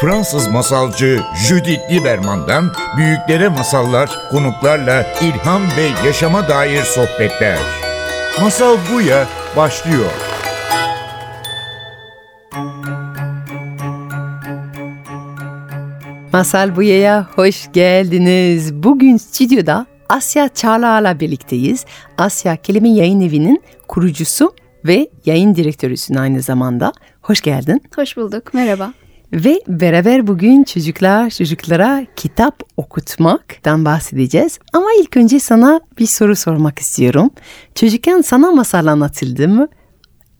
Fransız masalcı Judith Lieberman'dan büyüklere masallar, konuklarla ilham ve yaşama dair sohbetler. Masal Buya başlıyor. Masal Buya'ya hoş geldiniz. Bugün stüdyoda Asya Çağla'la birlikteyiz. Asya Kelime Yayın Evi'nin kurucusu ve yayın direktörüsün aynı zamanda. Hoş geldin. Hoş bulduk, merhaba. Ve beraber bugün çocuklar çocuklara kitap okutmaktan bahsedeceğiz. Ama ilk önce sana bir soru sormak istiyorum. Çocukken sana masal anlatıldı mı?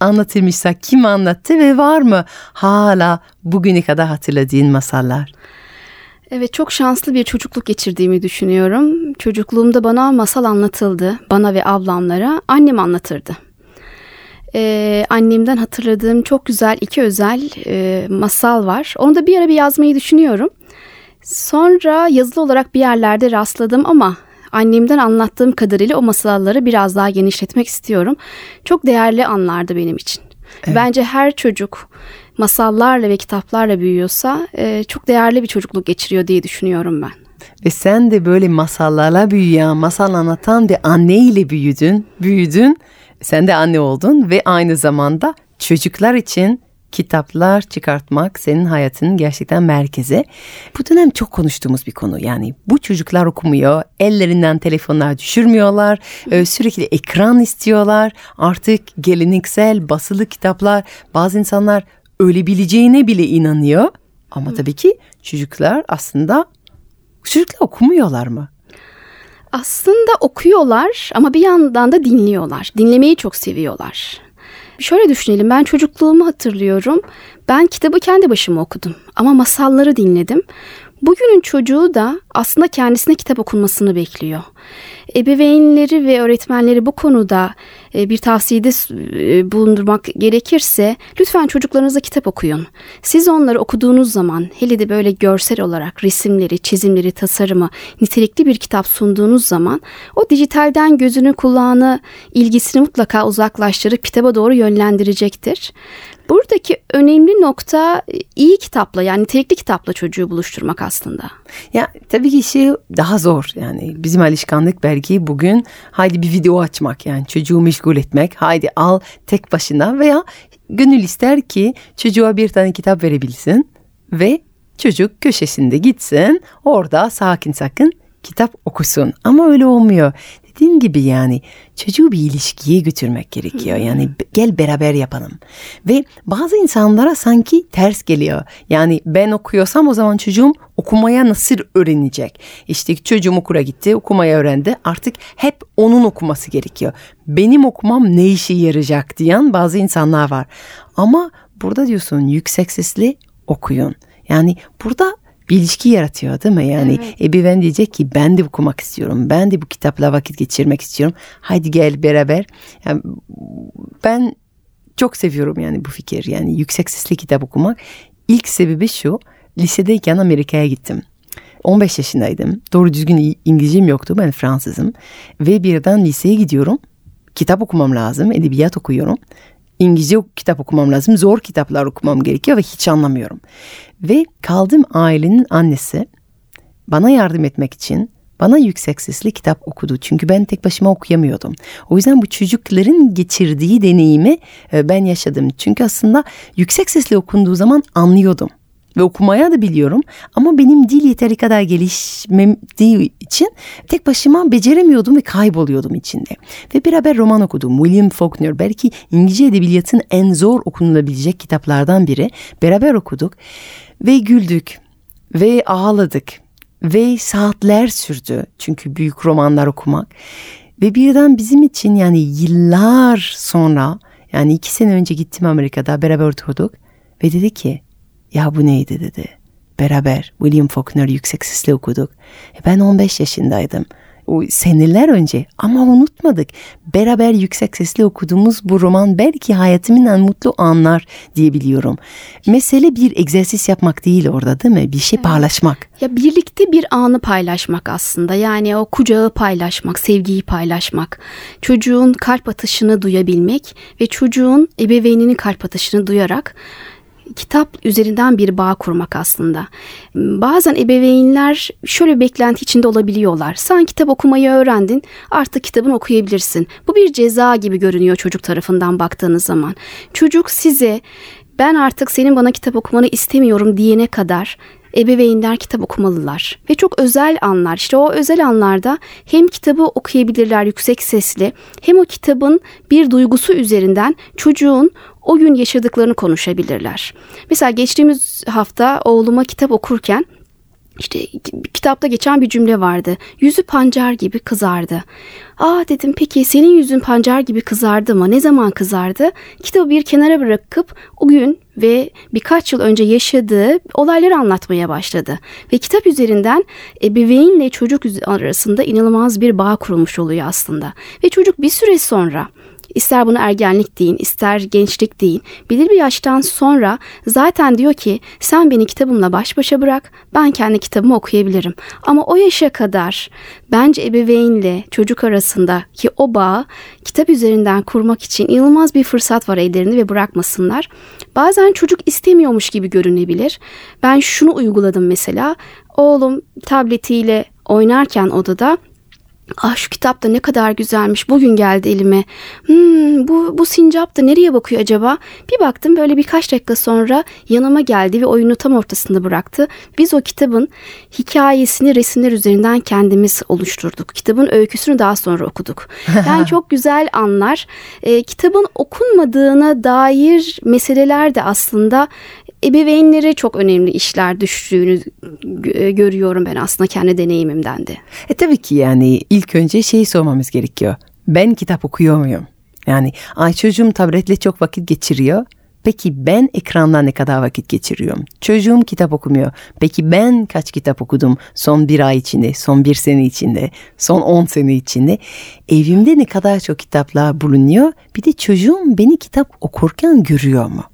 Anlatılmışsa kim anlattı ve var mı hala bugüne kadar hatırladığın masallar? Evet çok şanslı bir çocukluk geçirdiğimi düşünüyorum. Çocukluğumda bana masal anlatıldı. Bana ve ablamlara annem anlatırdı. Ee, annemden hatırladığım çok güzel iki özel e, masal var. Onu da bir ara bir yazmayı düşünüyorum. Sonra yazılı olarak bir yerlerde rastladım ama annemden anlattığım kadarıyla o masalları biraz daha genişletmek istiyorum. Çok değerli anlardı benim için. Evet. Bence her çocuk masallarla ve kitaplarla büyüyorsa e, çok değerli bir çocukluk geçiriyor diye düşünüyorum ben. Ve sen de böyle masallarla büyüyen, masal anlatan bir anneyle büyüdün, büyüdün. Sen de anne oldun ve aynı zamanda çocuklar için kitaplar çıkartmak senin hayatının gerçekten merkezi. Bu dönem çok konuştuğumuz bir konu. Yani bu çocuklar okumuyor, ellerinden telefonlar düşürmüyorlar, Hı. sürekli ekran istiyorlar. Artık geleneksel basılı kitaplar bazı insanlar ölebileceğine bile inanıyor. Ama tabii ki çocuklar aslında çocuklar okumuyorlar mı? Aslında okuyorlar ama bir yandan da dinliyorlar. Dinlemeyi çok seviyorlar. Şöyle düşünelim ben çocukluğumu hatırlıyorum. Ben kitabı kendi başıma okudum ama masalları dinledim. Bugünün çocuğu da aslında kendisine kitap okunmasını bekliyor. Ebeveynleri ve öğretmenleri bu konuda bir tavsiyede e, bulundurmak gerekirse lütfen çocuklarınıza kitap okuyun. Siz onları okuduğunuz zaman hele de böyle görsel olarak resimleri, çizimleri, tasarımı nitelikli bir kitap sunduğunuz zaman o dijitalden gözünü, kulağını, ilgisini mutlaka uzaklaştırıp kitaba doğru yönlendirecektir. Buradaki önemli nokta e, iyi kitapla yani nitelikli kitapla çocuğu buluşturmak aslında. Ya tabii ki şey daha zor yani bizim alışkanlık belki bugün haydi bir video açmak yani çocuğu meşgul etmek haydi al tek başına veya gönül ister ki çocuğa bir tane kitap verebilsin ve çocuk köşesinde gitsin orada sakin sakin kitap okusun ama öyle olmuyor dediğim gibi yani çocuğu bir ilişkiye götürmek gerekiyor. Yani gel beraber yapalım. Ve bazı insanlara sanki ters geliyor. Yani ben okuyorsam o zaman çocuğum okumaya nasıl öğrenecek? İşte çocuğum okula gitti, okumaya öğrendi. Artık hep onun okuması gerekiyor. Benim okumam ne işe yarayacak diyen bazı insanlar var. Ama burada diyorsun yüksek sesli okuyun. Yani burada bir ilişki yaratıyor değil mi? Yani evet. ebeveyn diyecek ki ben de okumak istiyorum. Ben de bu kitapla vakit geçirmek istiyorum. Haydi gel beraber. Yani ben çok seviyorum yani bu fikir. Yani yüksek sesli kitap okumak. İlk sebebi şu. Lisedeyken Amerika'ya gittim. 15 yaşındaydım. Doğru düzgün İngilizcem yoktu. Ben Fransızım. Ve birden liseye gidiyorum. Kitap okumam lazım. Edebiyat okuyorum. İngilizce kitap okumam lazım. Zor kitaplar okumam gerekiyor ve hiç anlamıyorum. Ve kaldığım ailenin annesi bana yardım etmek için bana yüksek sesli kitap okudu. Çünkü ben tek başıma okuyamıyordum. O yüzden bu çocukların geçirdiği deneyimi e, ben yaşadım. Çünkü aslında yüksek sesli okunduğu zaman anlıyordum ve okumaya da biliyorum ama benim dil yeteri kadar gelişmediği için tek başıma beceremiyordum ve kayboluyordum içinde. Ve beraber roman okudum. William Faulkner belki İngilizce edebiyatın en zor okunulabilecek kitaplardan biri. Beraber okuduk ve güldük ve ağladık ve saatler sürdü çünkü büyük romanlar okumak. Ve birden bizim için yani yıllar sonra yani iki sene önce gittim Amerika'da beraber oturduk ve dedi ki ya bu neydi dedi. Beraber William Faulkner yüksek sesle okuduk. E ben 15 yaşındaydım. O seneler önce ama unutmadık. Beraber yüksek sesle okuduğumuz bu roman belki hayatımın en mutlu anlar diyebiliyorum. Mesele bir egzersiz yapmak değil orada değil mi? Bir şey paylaşmak. Ya birlikte bir anı paylaşmak aslında. Yani o kucağı paylaşmak, sevgiyi paylaşmak. Çocuğun kalp atışını duyabilmek ve çocuğun ebeveyninin kalp atışını duyarak kitap üzerinden bir bağ kurmak aslında. Bazen ebeveynler şöyle beklenti içinde olabiliyorlar. Sen kitap okumayı öğrendin, artık kitabını okuyabilirsin. Bu bir ceza gibi görünüyor çocuk tarafından baktığınız zaman. Çocuk size ben artık senin bana kitap okumanı istemiyorum diyene kadar ebeveynler kitap okumalılar. Ve çok özel anlar işte o özel anlarda hem kitabı okuyabilirler yüksek sesli hem o kitabın bir duygusu üzerinden çocuğun o gün yaşadıklarını konuşabilirler. Mesela geçtiğimiz hafta oğluma kitap okurken işte kitapta geçen bir cümle vardı. Yüzü pancar gibi kızardı. Aa dedim peki senin yüzün pancar gibi kızardı mı? Ne zaman kızardı? Kitabı bir kenara bırakıp o gün ve birkaç yıl önce yaşadığı olayları anlatmaya başladı. Ve kitap üzerinden ebeveynle çocuk arasında inanılmaz bir bağ kurulmuş oluyor aslında. Ve çocuk bir süre sonra İster bunu ergenlik deyin, ister gençlik deyin. Belirli bir yaştan sonra zaten diyor ki sen beni kitabımla baş başa bırak, ben kendi kitabımı okuyabilirim. Ama o yaşa kadar bence ebeveynle çocuk arasında ki o bağ kitap üzerinden kurmak için inanılmaz bir fırsat var ellerinde ve bırakmasınlar. Bazen çocuk istemiyormuş gibi görünebilir. Ben şunu uyguladım mesela. Oğlum tabletiyle oynarken odada Ah şu kitap da ne kadar güzelmiş. Bugün geldi elime. Hmm, bu, bu sincap da nereye bakıyor acaba? Bir baktım böyle birkaç dakika sonra yanıma geldi ve oyunu tam ortasında bıraktı. Biz o kitabın hikayesini resimler üzerinden kendimiz oluşturduk. Kitabın öyküsünü daha sonra okuduk. Yani çok güzel anlar. E, kitabın okunmadığına dair meseleler de aslında ebeveynlere çok önemli işler düştüğünü görüyorum ben aslında kendi deneyimimden de. E tabii ki yani ilk önce şeyi sormamız gerekiyor. Ben kitap okuyor muyum? Yani ay çocuğum tabletle çok vakit geçiriyor. Peki ben ekranda ne kadar vakit geçiriyorum? Çocuğum kitap okumuyor. Peki ben kaç kitap okudum son bir ay içinde, son bir sene içinde, son on sene içinde? Evimde ne kadar çok kitaplar bulunuyor? Bir de çocuğum beni kitap okurken görüyor mu?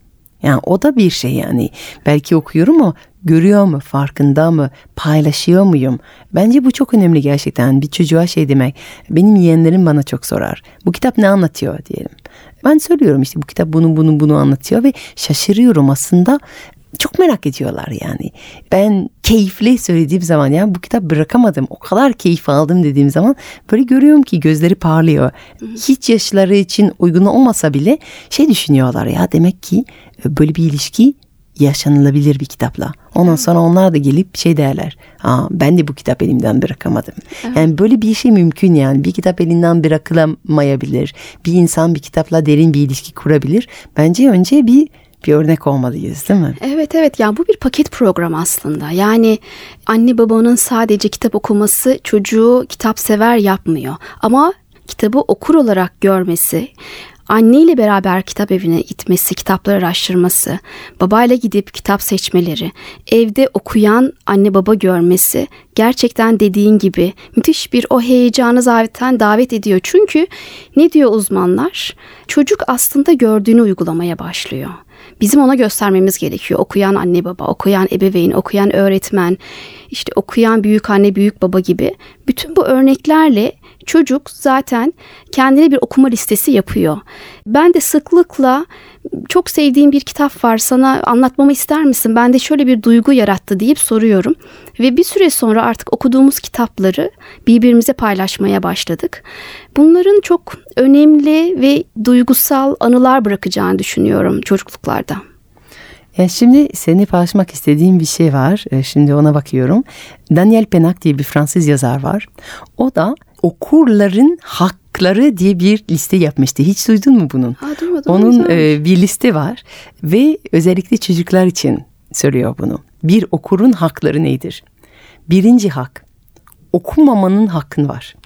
Yani o da bir şey yani. Belki okuyorum ama görüyor mu, farkında mı, paylaşıyor muyum? Bence bu çok önemli gerçekten. Bir çocuğa şey demek. Benim yeğenlerim bana çok sorar. Bu kitap ne anlatıyor diyelim. Ben söylüyorum işte bu kitap bunu bunu bunu anlatıyor ve şaşırıyorum aslında çok merak ediyorlar yani. Ben keyifli söylediğim zaman ya bu kitap bırakamadım. O kadar keyif aldım dediğim zaman böyle görüyorum ki gözleri parlıyor. Hiç yaşları için uygun olmasa bile şey düşünüyorlar ya demek ki böyle bir ilişki yaşanılabilir bir kitapla. Ondan sonra onlar da gelip şey derler. Aa, ben de bu kitap elimden bırakamadım. Evet. Yani böyle bir şey mümkün yani. Bir kitap elinden bırakılamayabilir. Bir insan bir kitapla derin bir ilişki kurabilir. Bence önce bir bir örnek olmalıyız değil mi? Evet evet yani bu bir paket program aslında. Yani anne babanın sadece kitap okuması çocuğu kitap sever yapmıyor. Ama kitabı okur olarak görmesi, anneyle beraber kitap evine gitmesi, kitapları araştırması, babayla gidip kitap seçmeleri, evde okuyan anne baba görmesi gerçekten dediğin gibi müthiş bir o heyecanı zaten davet ediyor. Çünkü ne diyor uzmanlar? Çocuk aslında gördüğünü uygulamaya başlıyor. Bizim ona göstermemiz gerekiyor. Okuyan anne baba, okuyan ebeveyn, okuyan öğretmen, işte okuyan büyük anne, büyük baba gibi. Bütün bu örneklerle çocuk zaten kendine bir okuma listesi yapıyor. Ben de sıklıkla çok sevdiğim bir kitap var sana anlatmamı ister misin? Ben de şöyle bir duygu yarattı deyip soruyorum. Ve bir süre sonra artık okuduğumuz kitapları birbirimize paylaşmaya başladık. Bunların çok önemli ve duygusal anılar bırakacağını düşünüyorum çocukluklarda. Yani şimdi seni paylaşmak istediğim bir şey var. E, şimdi ona bakıyorum. Daniel Pennak diye bir Fransız yazar var. O da okurların hakları diye bir liste yapmıştı. Hiç duydun mu bunun? Ha, duymadım. Onun e, bir liste var ve özellikle çocuklar için söylüyor bunu. Bir okurun hakları nedir? Birinci hak, okumamanın hakkın var.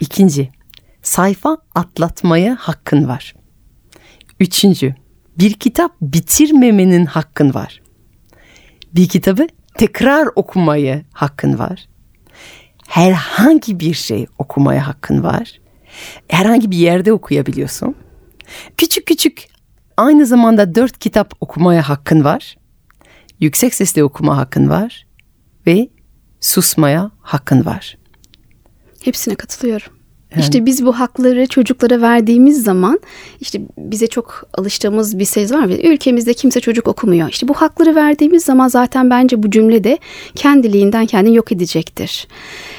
İkinci, sayfa atlatmaya hakkın var. Üçüncü, bir kitap bitirmemenin hakkın var. Bir kitabı tekrar okumaya hakkın var herhangi bir şey okumaya hakkın var. Herhangi bir yerde okuyabiliyorsun. Küçük küçük aynı zamanda dört kitap okumaya hakkın var. Yüksek sesle okuma hakkın var. Ve susmaya hakkın var. Hepsine katılıyorum. İşte biz bu hakları çocuklara verdiğimiz zaman işte bize çok alıştığımız bir söz var ya ülkemizde kimse çocuk okumuyor. İşte bu hakları verdiğimiz zaman zaten bence bu cümle de kendiliğinden kendini yok edecektir.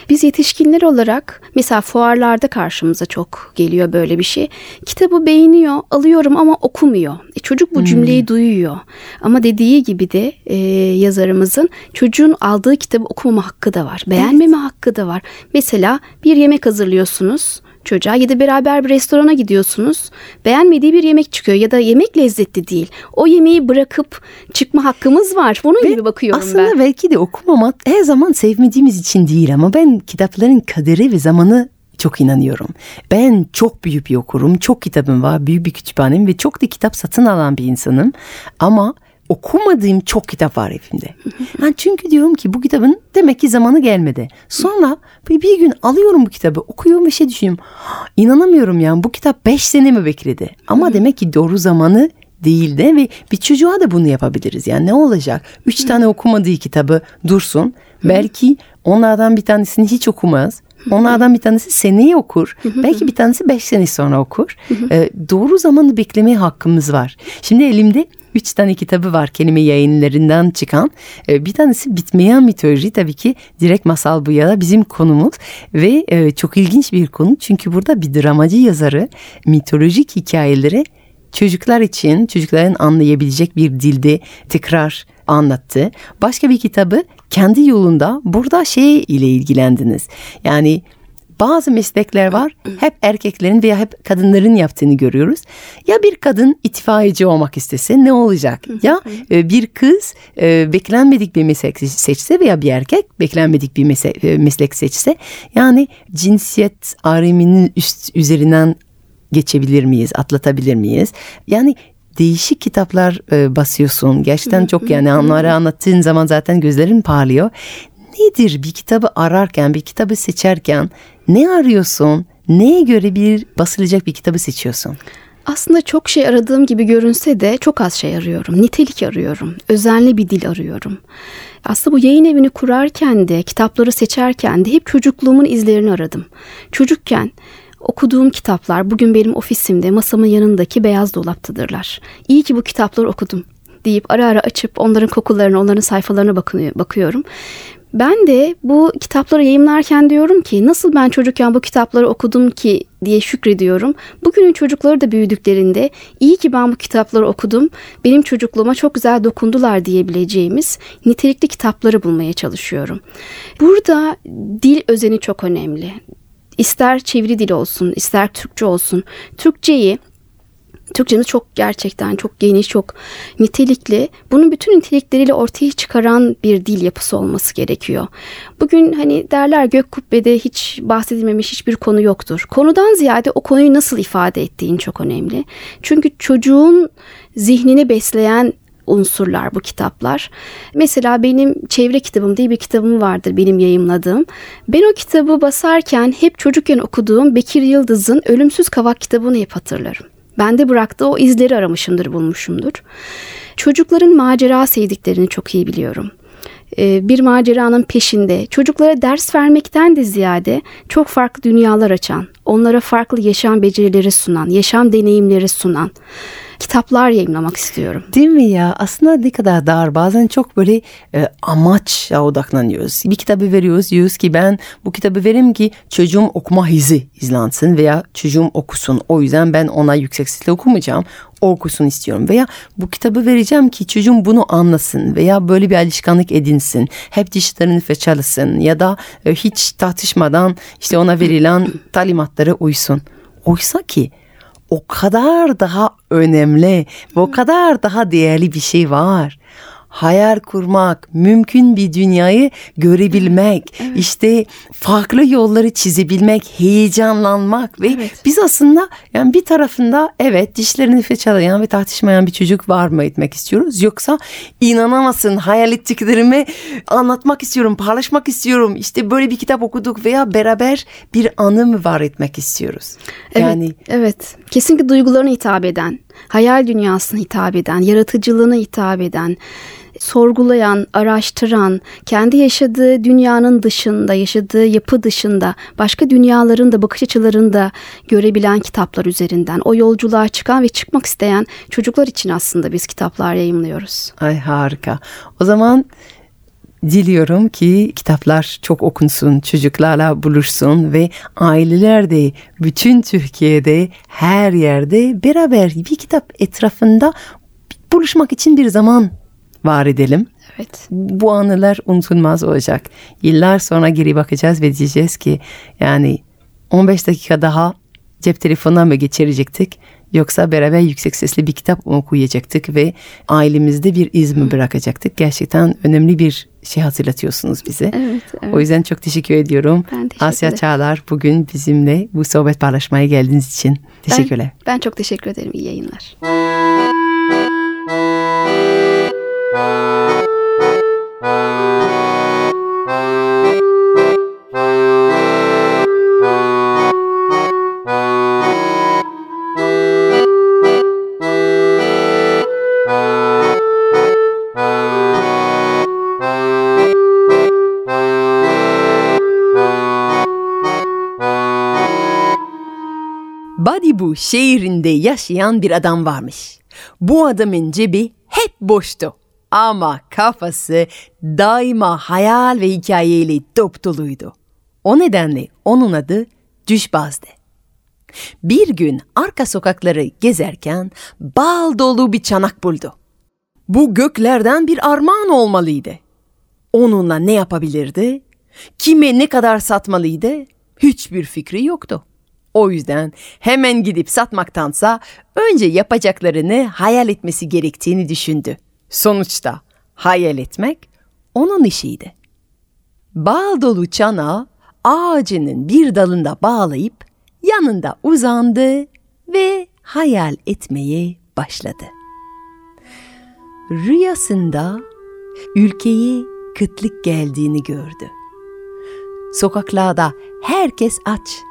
Biz yetişkinler olarak mesela fuarlarda karşımıza çok geliyor böyle bir şey. Kitabı beğeniyor, alıyorum ama okumuyor. E çocuk bu cümleyi duyuyor. Ama dediği gibi de e, yazarımızın çocuğun aldığı kitabı okumama hakkı da var. Beğenmeme hakkı da var. Mesela bir yemek hazırlıyorsunuz çocuğa ya da beraber bir restorana gidiyorsunuz. Beğenmediği bir yemek çıkıyor ya da yemek lezzetli değil. O yemeği bırakıp çıkma hakkımız var. Bunun Ve gibi bakıyorum aslında ben. belki de okumamak her zaman sevmediğimiz için değil ama ben kitapların kaderi ve zamanı çok inanıyorum. Ben çok büyük bir okurum, çok kitabım var, büyük bir kütüphanem ve çok da kitap satın alan bir insanım. Ama okumadığım çok kitap var evimde. Yani çünkü diyorum ki bu kitabın demek ki zamanı gelmedi. Sonra bir, gün alıyorum bu kitabı, okuyorum ve şey düşünüyorum. "Ah, İnanamıyorum yani bu kitap 5 sene mi bekledi? Ama demek ki doğru zamanı değil de ve bir çocuğa da bunu yapabiliriz. Yani ne olacak? Üç tane okumadığı kitabı dursun. Belki onlardan bir tanesini hiç okumaz. Onlardan bir tanesi seneye okur. Belki bir tanesi beş sene sonra okur. Ee, doğru zamanı beklemeye hakkımız var. Şimdi elimde üç tane kitabı var kelime yayınlarından çıkan. Ee, bir tanesi bitmeyen mitoloji tabii ki direkt masal bu ya bizim konumuz. Ve e, çok ilginç bir konu çünkü burada bir dramacı yazarı mitolojik hikayeleri çocuklar için çocukların anlayabilecek bir dilde tekrar anlattı. Başka bir kitabı kendi yolunda burada şey ile ilgilendiniz. Yani bazı meslekler var hep erkeklerin veya hep kadınların yaptığını görüyoruz. Ya bir kadın itfaiyeci olmak istese ne olacak? Ya e, bir kız e, beklenmedik bir meslek seçse veya bir erkek beklenmedik bir meslek, e, meslek seçse yani cinsiyet ayrımının üst üzerinden geçebilir miyiz, atlatabilir miyiz? Yani değişik kitaplar e, basıyorsun. Gerçekten çok yani onları anlattığın zaman zaten gözlerin parlıyor. Nedir bir kitabı ararken, bir kitabı seçerken ne arıyorsun? Neye göre bir basılacak bir kitabı seçiyorsun? Aslında çok şey aradığım gibi görünse de çok az şey arıyorum. Nitelik arıyorum. Özenli bir dil arıyorum. Aslında bu yayın evini kurarken de, kitapları seçerken de hep çocukluğumun izlerini aradım. Çocukken okuduğum kitaplar bugün benim ofisimde masamın yanındaki beyaz dolaptadırlar. İyi ki bu kitapları okudum deyip ara ara açıp onların kokularına, onların sayfalarına bakıyorum. Ben de bu kitapları yayımlarken diyorum ki nasıl ben çocukken bu kitapları okudum ki diye şükrediyorum. Bugünün çocukları da büyüdüklerinde iyi ki ben bu kitapları okudum. Benim çocukluğuma çok güzel dokundular diyebileceğimiz nitelikli kitapları bulmaya çalışıyorum. Burada dil özeni çok önemli. İster çeviri dil olsun, ister Türkçe olsun. Türkçeyi Türkçemiz çok gerçekten çok geniş, çok nitelikli. Bunun bütün nitelikleriyle ortaya çıkaran bir dil yapısı olması gerekiyor. Bugün hani derler gök kubbede hiç bahsedilmemiş hiçbir konu yoktur. Konudan ziyade o konuyu nasıl ifade ettiğin çok önemli. Çünkü çocuğun zihnini besleyen unsurlar bu kitaplar. Mesela benim çevre kitabım diye bir kitabım vardır benim yayımladığım. Ben o kitabı basarken hep çocukken okuduğum Bekir Yıldız'ın Ölümsüz Kavak kitabını hep hatırlarım. Bende bıraktığı o izleri aramışımdır, bulmuşumdur. Çocukların macera sevdiklerini çok iyi biliyorum. Bir maceranın peşinde çocuklara ders vermekten de ziyade çok farklı dünyalar açan, onlara farklı yaşam becerileri sunan, yaşam deneyimleri sunan kitaplar yayınlamak istiyorum. Değil mi ya? Aslında ne kadar dar. Bazen çok böyle e, amaçla odaklanıyoruz. Bir kitabı veriyoruz. Diyoruz ki ben bu kitabı vereyim ki çocuğum okuma hizi izlansın veya çocuğum okusun. O yüzden ben ona yüksek sesle okumayacağım. Okusun istiyorum. Veya bu kitabı vereceğim ki çocuğum bunu anlasın veya böyle bir alışkanlık edinsin. Hep dişlerini fırçalasın ya da e, hiç tartışmadan işte ona verilen talimatlara uysun. Oysa ki o kadar daha önemli ve o kadar daha değerli bir şey var. Hayal kurmak, mümkün bir dünyayı görebilmek, evet. işte farklı yolları çizebilmek, heyecanlanmak ve evet. biz aslında yani bir tarafında evet dişlerini fırçalayan ve tartışmayan bir çocuk var mı etmek istiyoruz yoksa inanamazsın hayal ettiklerimi anlatmak istiyorum, paylaşmak istiyorum. İşte böyle bir kitap okuduk veya beraber bir anı mı var etmek istiyoruz? Evet, yani evet. Kesinlikle duygularına hitap eden, hayal dünyasına hitap eden, yaratıcılığına hitap eden sorgulayan, araştıran, kendi yaşadığı dünyanın dışında, yaşadığı yapı dışında başka dünyaların da bakış açılarını da görebilen kitaplar üzerinden o yolculuğa çıkan ve çıkmak isteyen çocuklar için aslında biz kitaplar yayımlıyoruz. Ay harika. O zaman diliyorum ki kitaplar çok okunsun, çocuklarla buluşsun ve aileler de bütün Türkiye'de her yerde beraber bir kitap etrafında buluşmak için bir zaman var edelim. Evet. Bu anılar unutulmaz olacak. Yıllar sonra geri bakacağız ve diyeceğiz ki yani 15 dakika daha cep telefonuna mı geçirecektik yoksa beraber yüksek sesli bir kitap mı okuyacaktık ve ailemizde bir iz mi bırakacaktık? Gerçekten önemli bir şey hatırlatıyorsunuz bize. Evet, evet. O yüzden çok teşekkür ediyorum. Ben teşekkür Asya. Çağlar bugün bizimle bu sohbet paylaşmaya geldiğiniz için teşekkürler. Ben, ben çok teşekkür ederim. İyi yayınlar. Badibu şehrinde yaşayan bir adam varmış. Bu adamın cebi hep boştu. Ama kafası daima hayal ve hikayeyle dop doluydu. O nedenle onun adı Düşbaz'dı. Bir gün arka sokakları gezerken bal dolu bir çanak buldu. Bu göklerden bir armağan olmalıydı. Onunla ne yapabilirdi? Kime ne kadar satmalıydı? Hiçbir fikri yoktu. O yüzden hemen gidip satmaktansa önce yapacaklarını hayal etmesi gerektiğini düşündü. Sonuçta hayal etmek onun işiydi. Bal dolu çanağı ağacının bir dalında bağlayıp yanında uzandı ve hayal etmeye başladı. Rüyasında ülkeye kıtlık geldiğini gördü. Sokaklarda herkes aç.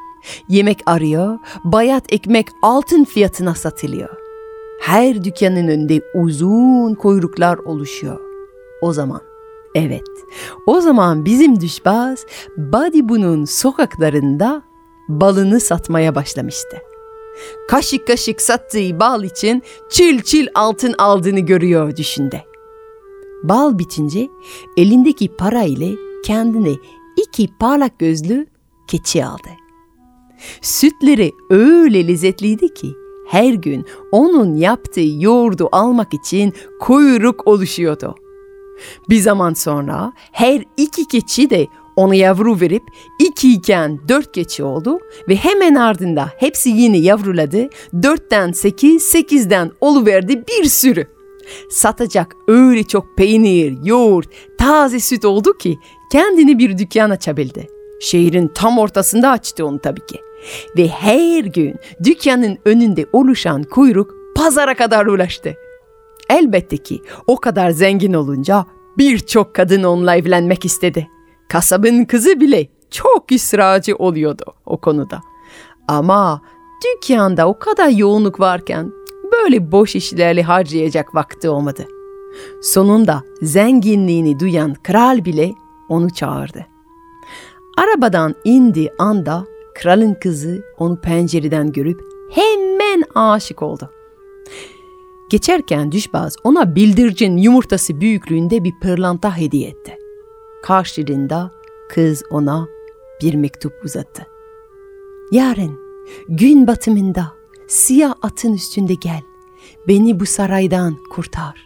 Yemek arıyor, bayat ekmek altın fiyatına satılıyor. Her dükkanın önünde uzun kuyruklar oluşuyor. O zaman, evet, o zaman bizim düşbaz Badibu'nun sokaklarında balını satmaya başlamıştı. Kaşık kaşık sattığı bal için çil çil altın aldığını görüyor düşünde. Bal bitince elindeki para ile kendine iki parlak gözlü keçi aldı. Sütleri öyle lezzetliydi ki her gün onun yaptığı yoğurdu almak için kuyruk oluşuyordu. Bir zaman sonra her iki keçi de ona yavru verip iki iken dört keçi oldu ve hemen ardında hepsi yine yavruladı. Dörtten sekiz, sekizden oluverdi bir sürü. Satacak öyle çok peynir, yoğurt, taze süt oldu ki kendini bir dükkan açabildi. Şehrin tam ortasında açtı onu tabii ki. Ve her gün dükkanın önünde oluşan kuyruk pazara kadar ulaştı. Elbette ki o kadar zengin olunca birçok kadın onunla evlenmek istedi. Kasabın kızı bile çok ısrarcı oluyordu o konuda. Ama dükkanda o kadar yoğunluk varken böyle boş işlerle harcayacak vakti olmadı. Sonunda zenginliğini duyan kral bile onu çağırdı. Arabadan indi anda kralın kızı onu pencereden görüp hemen aşık oldu. Geçerken düşbaz ona bildircin yumurtası büyüklüğünde bir pırlanta hediye etti. Karşılığında kız ona bir mektup uzattı. Yarın gün batımında siyah atın üstünde gel. Beni bu saraydan kurtar.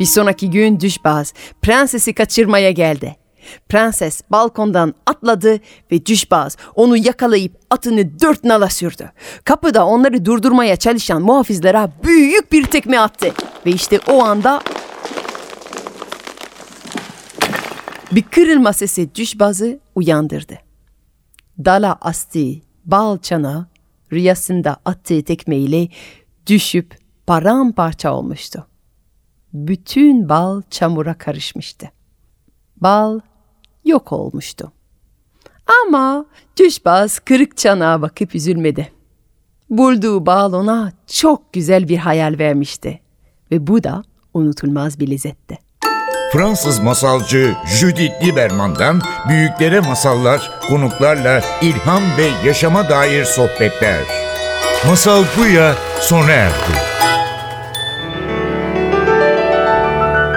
Bir sonraki gün düşbaz prensesi kaçırmaya geldi. Prenses balkondan atladı ve düşbaz onu yakalayıp atını dört nala sürdü. Kapıda onları durdurmaya çalışan muhafizlere büyük bir tekme attı. Ve işte o anda Bir kırılma sesi düşbazı uyandırdı. Dala astı bal çana rüyasında attığı tekmeyle düşüp paramparça olmuştu. Bütün bal çamura karışmıştı. Bal yok olmuştu. Ama düşbaz kırık çanağa bakıp üzülmedi. Bulduğu bal ona çok güzel bir hayal vermişti. Ve bu da unutulmaz bir lezzetti. Fransız masalcı Judith Lieberman'dan büyüklere masallar, konuklarla ilham ve yaşama dair sohbetler. Masal Buya sona erdi.